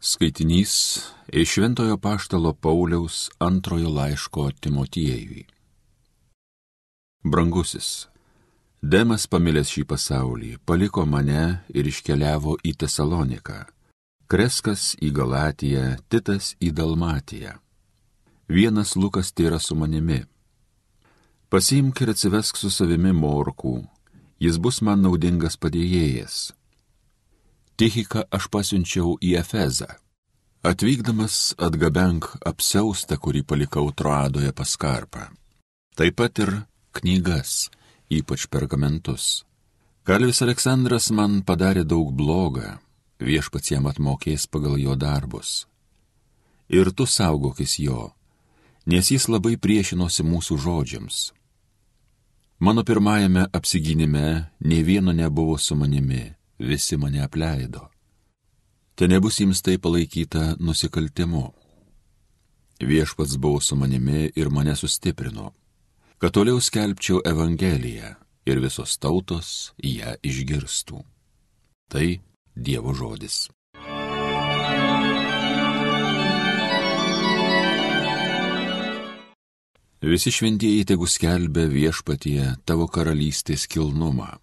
Skaitinys iš Šventojo Paštalo Pauliaus antrojo laiško Timotiejui. Brangusis, Demas pamilęs šį pasaulį, paliko mane ir iškeliavo į Tesaloniką, Kreskas į Galatiją, Titas į Dalmatiją. Vienas Lukas tai yra su manimi. Pasiimk ir atsivesk su savimi morkų, jis bus man naudingas padėjėjas Tichika aš pasiunčiau į Efezą. Atvykdamas atgabenk apseustą, kurį palikau Troadoje paskarpą. Taip pat ir knygas, ypač pergamentus. Kalvis Aleksandras man padarė daug blogą, viešpats jam atmokės pagal jo darbus. Ir tu saugokis jo, nes jis labai priešinosi mūsų žodžiams. Mano pirmajame apsigynime ne vieno nebuvo su manimi visi mane apleido. Te nebus jums tai palaikyta nusikaltimu. Viešpats buvo su manimi ir mane sustiprino, kad toliau skelbčiau Evangeliją ir visos tautos ją išgirstų. Tai Dievo žodis. Visi šventieji tegu skelbia viešpatie tavo karalystės kilnumą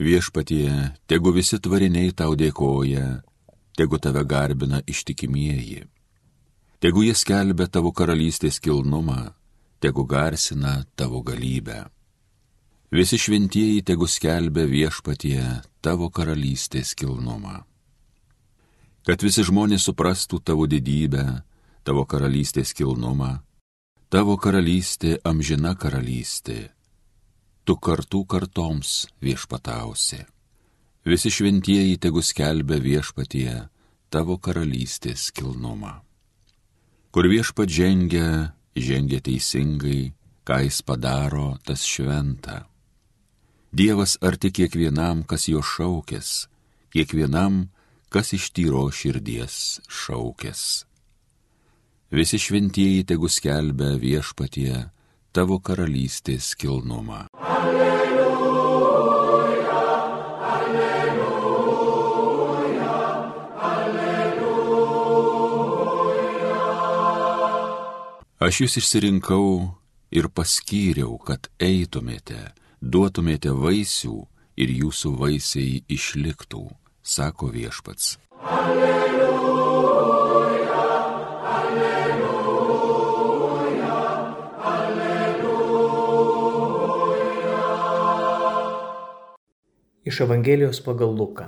Viešpatie, tegu visi tvariniai tau dėkoja, tegu tave garbina ištikimieji. Tegu jie skelbia tavo karalystės kilnumą, tegu garsina tavo galybę. Visi šventieji tegu skelbia viešpatie tavo karalystės kilnumą. Kad visi žmonės suprastų tavo didybę, tavo karalystės kilnumą, tavo karalystė amžina karalystė tu kartų kartoms viešpatausi. Visi šventieji tegu skelbia viešpatie tavo karalystės kilnumą. Kur viešpat žengia, žengia teisingai, ką jis padaro, tas šventa. Dievas arti kiekvienam, kas jo šaukės, kiekvienam, kas iš tyro širdies šaukės. Visi šventieji tegu skelbia viešpatie tavo karalystės kilnumą. Aš jūs išsirinkau ir paskyriau, kad eitumėte, duotumėte vaisių ir jūsų vaisiai išliktų, sako viešpats. Alleluja, Iš Evangelijos pagal Luką.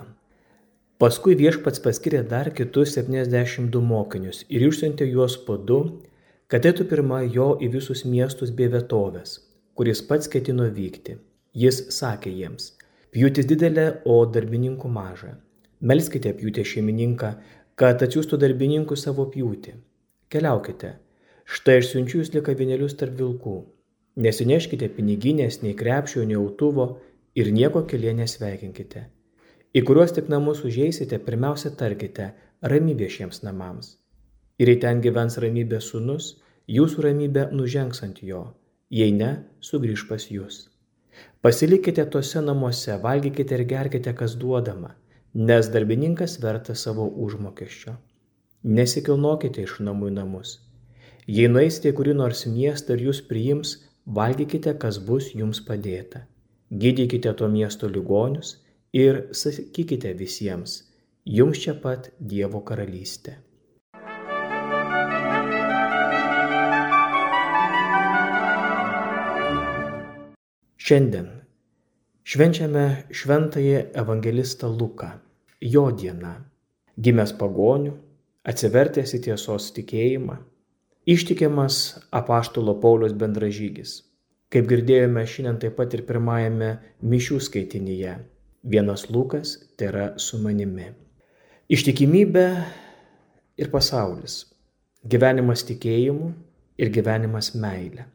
Paskui viešpats paskiria dar kitus 72 mokinius ir išsiuntė juos po du kad eitų pirma jo į visus miestus bei vietovės, kuris pats ketino vykti. Jis sakė jiems, pjūtis didelė, o darbininkų maža. Melskite pjūtę šeimininką, kad atsiųstų darbininkų savo pjūtį. Keliaukite. Štai aš siunčiu jūs lika vienelius tarp vilkų. Nesineškite piniginės, nei krepšio, nei autuvo ir nieko kelyje nesveikinkite. Į kuriuos tik namus užeisite, pirmiausia tarkite ramybė šiems namams. Ir jei ten gyvens ramybės sūnus, jūsų ramybė nužengs ant jo, jei ne, sugrįž pas jūs. Pasilikite tose namuose, valgykite ir gerkite, kas duodama, nes darbininkas verta savo užmokesčio. Nesikilnokite iš namų į namus. Jei nueisite į kurį nors miestą ir jūs priims, valgykite, kas bus jums padėta. Gydykite to miesto ligonius ir sakykite visiems, jums čia pat Dievo karalystė. Šiandien švenčiame šventąjį evangelistą Luką, jo dieną, gimęs pagonių, atsivertęs į tiesos tikėjimą, ištikimas apaštalo Paulius bendražygis. Kaip girdėjome šiandien taip pat ir pirmajame mišių skaitinyje, vienas Lukas tai yra su manimi. Ištikimybė ir pasaulis, gyvenimas tikėjimu ir gyvenimas meilė.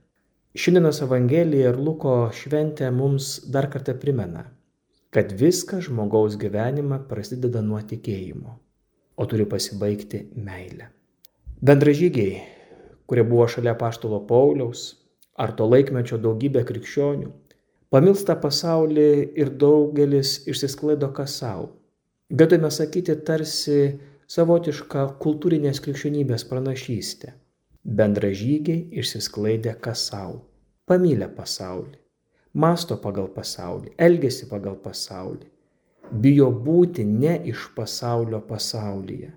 Šiandienos Evangelija ir Luko šventė mums dar kartą primena, kad viskas žmogaus gyvenime prasideda nuo tikėjimo, o turi pasibaigti meilė. Bendražygiai, kurie buvo šalia paštolo Pauliaus, ar to laikmečio daugybė krikščionių, pamilsta pasaulį ir daugelis išsisklaido kas savo. Galime sakyti, tarsi savotišką kultūrinės krikščionybės pranašystę. Bendražygiai išsisklaidė kas savo, pamylę pasaulį, masto pagal pasaulį, elgesi pagal pasaulį, bijo būti ne iš pasaulio pasaulyje.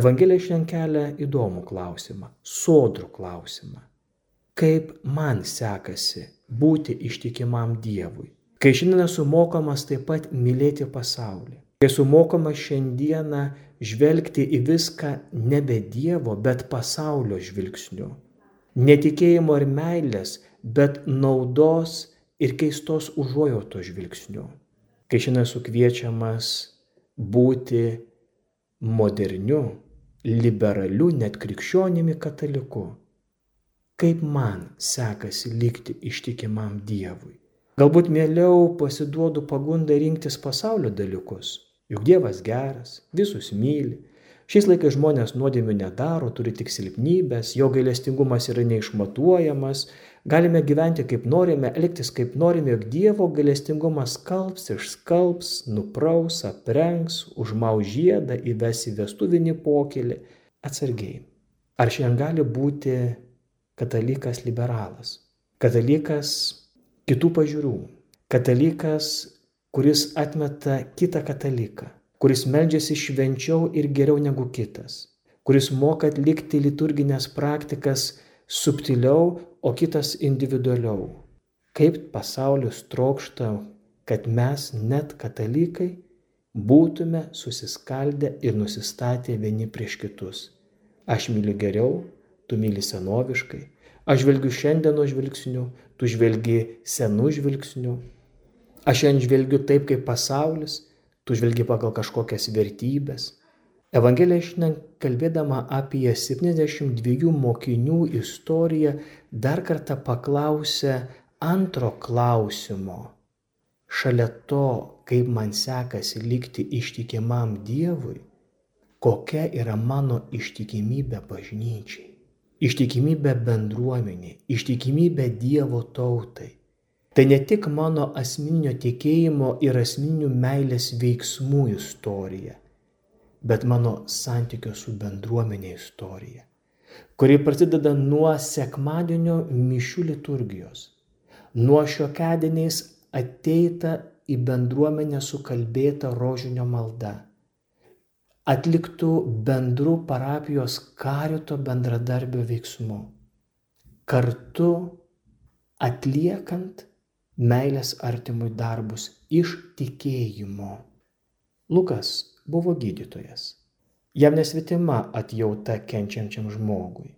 Evangelija šiandien kelia įdomų klausimą, sodrų klausimą. Kaip man sekasi būti ištikimam Dievui? Kai šiandien esu mokomas taip pat mylėti pasaulį. Kai esu mokomas šiandieną žvelgti į viską nebe Dievo, bet pasaulio žvilgsniu. Netikėjimo ir meilės, bet naudos ir keistos užuojautos žvilgsniu. Kai šiandien esu kviečiamas būti moderniu, liberaliu, net krikščionimi kataliku. Kaip man sekasi likti ištikimam Dievui? Galbūt mieliau pasiduodu pagundai rinktis pasaulio dalykus. Juk Dievas geras, visus myli, Šiais laikais žmonės nuodėmių nedaro, turi tik silpnybės, jo gailestingumas yra neišmatuojamas, galime gyventi kaip norime, elgtis kaip norime, jog Dievo gailestingumas skalbs, išskalbs, nupraus, aprengs, užmaus žiedą, įves į vestuvinį pokylį. Atsargiai. Ar šiandien gali būti katalikas liberalas? Katalikas kitų pažiūrų. Katalikas, kuris atmeta kitą kataliką kuris meldžiasi švenčiau ir geriau negu kitas, kuris moka atlikti liturginės praktikas subtiliau, o kitas individualiau. Kaip pasaulis trokšta, kad mes net katalikai būtume susiskaldę ir nusistatę vieni prieš kitus. Aš myliu geriau, tu myli senoviškai, aš žvelgiu šiandieno žvilgsniu, tu žvelgi senų žvilgsnių, aš šiandien žvelgiu taip kaip pasaulis, tu žvelgi pagal kažkokias vertybės. Evangelija šiandien kalbėdama apie 72 mokinių istoriją dar kartą paklausė antro klausimo. Šalia to, kaip man sekasi likti ištikimam Dievui, kokia yra mano ištikimybė bažnyčiai, ištikimybė bendruomeniai, ištikimybė Dievo tautai. Tai ne tik mano asmeninio tikėjimo ir asmeninių meilės veiksmų istorija, bet mano santykio su bendruomenė istorija, kuri prasideda nuo sekmadienio mišių liturgijos, nuo šiokedieniais ateita į bendruomenę sukalbėta rožinio malda, atliktų bendrų parapijos karito bendradarbio veiksmų, kartu atliekant meilės artimui darbus iš tikėjimo. Lukas buvo gydytojas. Jam nesvetima atjauta kenčiančiam žmogui.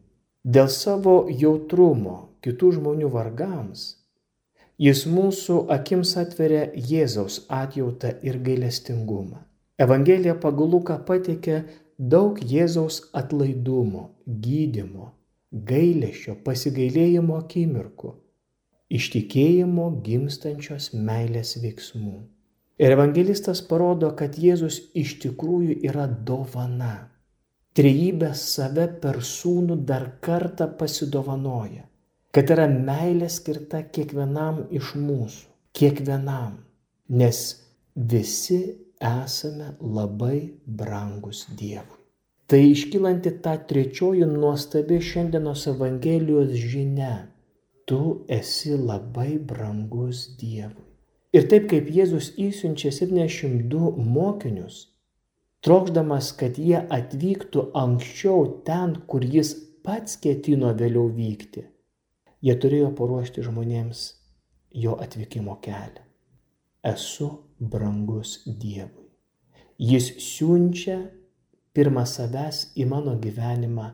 Dėl savo jautrumo kitų žmonių vargams, jis mūsų akims atveria Jėzaus atjautą ir gailestingumą. Evangelija pagal Luką pateikia daug Jėzaus atlaidumo, gydimo, gailėšio, pasigailėjimo akimirkų iš tikėjimo gimstančios meilės veiksmų. Ir evangelistas parodo, kad Jėzus iš tikrųjų yra dovana. Trejybė save per sūnų dar kartą pasidovanoja, kad yra meilė skirta kiekvienam iš mūsų, kiekvienam, nes visi esame labai brangus Dievui. Tai iškylanti ta trečioji nuostabi šiandienos Evangelijos žinia tu esi labai brangus Dievui. Ir taip kaip Jėzus įsiunčia 72 mokinius, trokšdamas, kad jie atvyktų anksčiau ten, kur jis pats ketino vėliau vykti, jie turėjo paruošti žmonėms jo atvykimo kelią. Esu brangus Dievui. Jis siunčia pirmą savęs į mano gyvenimą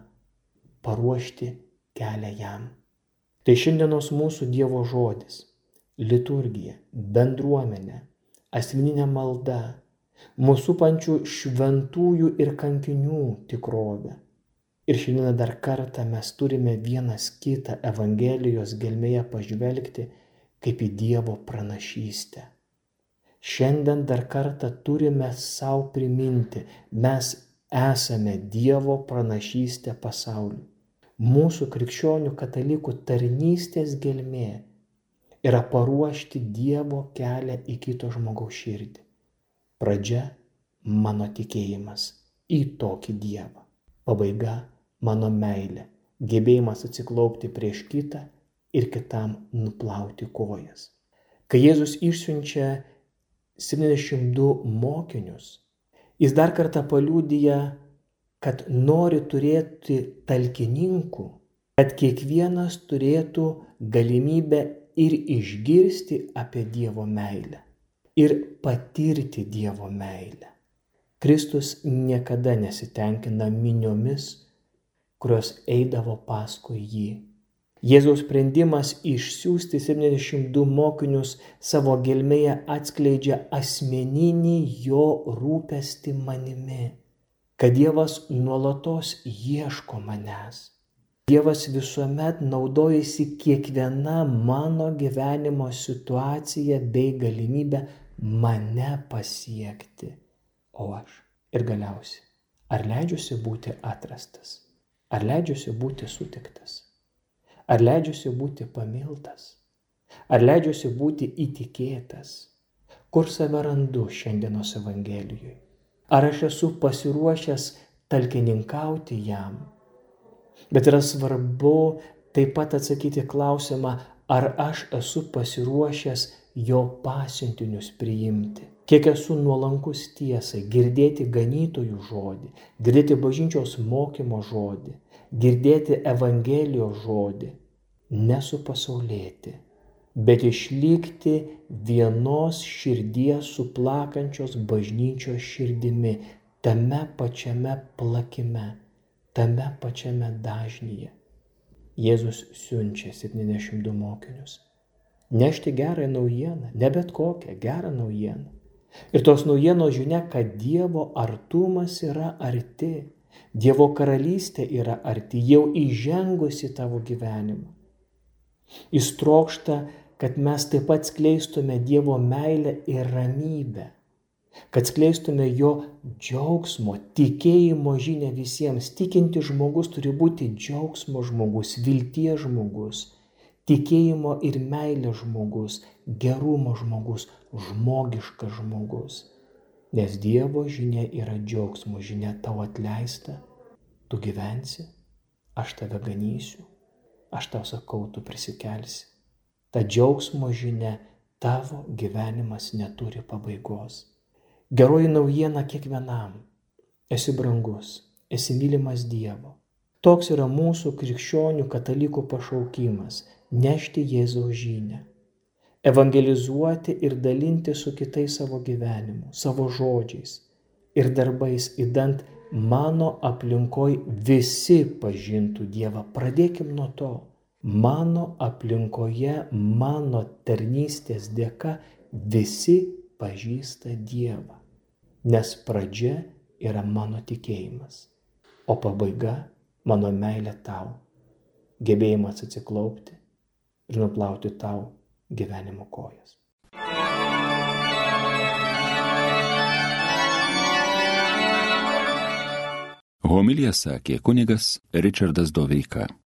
paruošti kelią jam. Tai šiandienos mūsų Dievo žodis - liturgija, bendruomenė, asmeninė malda, mūsų pančių šventųjų ir kankinių tikrovė. Ir šiandien dar kartą mes turime vienas kitą Evangelijos gelmėje pažvelgti kaip į Dievo pranašystę. Šiandien dar kartą turime savo priminti, mes esame Dievo pranašystė pasauliu mūsų krikščionių katalikų tarnystės gelmė yra paruošti Dievo kelią į kito žmogaus širdį. Pradžia - mano tikėjimas, į tokį Dievą. Pabaiga - mano meilė, gebėjimas atsiklaupti prieš kitą ir kitam nuplauti kojas. Kai Jėzus išsiunčia 72 mokinius, jis dar kartą paliūdija, kad nori turėti talkininkų, kad kiekvienas turėtų galimybę ir išgirsti apie Dievo meilę ir patirti Dievo meilę. Kristus niekada nesitenkina miniomis, kurios eidavo paskui jį. Jėzaus sprendimas išsiųsti 72 mokinius savo gelmėje atskleidžia asmeninį jo rūpestį manimi, kad Dievas nuolatos ieško manęs Dievas visuomet naudojasi kiekviena mano gyvenimo situacija bei galimybė mane pasiekti. O aš. Ir galiausiai, ar leidžiuosi būti atrastas? Ar leidžiuosi būti sutiktas? Ar leidžiuosi būti pamiltas? Ar leidžiuosi būti įtikėtas? Kur save randu šiandienos Evangelijoje? Ar aš esu pasiruošęs talkininkauti jam? Bet yra svarbu taip pat atsakyti klausimą, ar aš esu pasiruošęs jo pasiuntinius priimti. Kiek esu nuolankus tiesai, girdėti ganytojų žodį, girdėti bažnyčios mokymo žodį, girdėti Evangelijos žodį, nesupasaulėti, bet išlikti vienos širdies suplakančios bažnyčios širdimi, tame pačiame plakime tame pačiame dažnyje. Jėzus siunčia 72 mokinius. Nešti gerą naujieną, ne bet kokią gerą naujieną. Ir tos naujienos žinia, kad Dievo artumas yra arti, Dievo karalystė yra arti, jau įžengusi tavo gyvenimą. Jis trokšta, kad mes taip pat skleistume Dievo meilę ir ramybę kad skleistume jo džiaugsmo, tikėjimo žinę visiems. Tikinti žmogus turi būti džiaugsmo žmogus, vilties žmogus, tikėjimo ir meilės žmogus, gerumo žmogus, žmogiškas žmogus. Nes Dievo žinia yra džiaugsmo žinia, tau atleista, tu gyvensi, aš tave ganysiu, aš tau sakau, tu prisikelsi. Ta džiaugsmo žinia, tavo gyvenimas neturi pabaigos. Geroji naujiena kiekvienam. Esi brangus, esi mylimas Dievo. Toks yra mūsų krikščionių katalikų pašaukimas - nešti Jėzaus žinę. Evangelizuoti ir dalinti su kitais savo gyvenimu, savo žodžiais ir darbais, įdant mano aplinkoj visi pažintų Dievą. Pradėkim nuo to. Mano aplinkoje, mano tarnystės dėka visi pažįsta Dievą nes pradžia yra mano tikėjimas, o pabaiga mano meilė tau, gebėjimas atsiklaupti ir nuplauti tau gyvenimo kojas. Homilija sakė kunigas Richardas Doveika.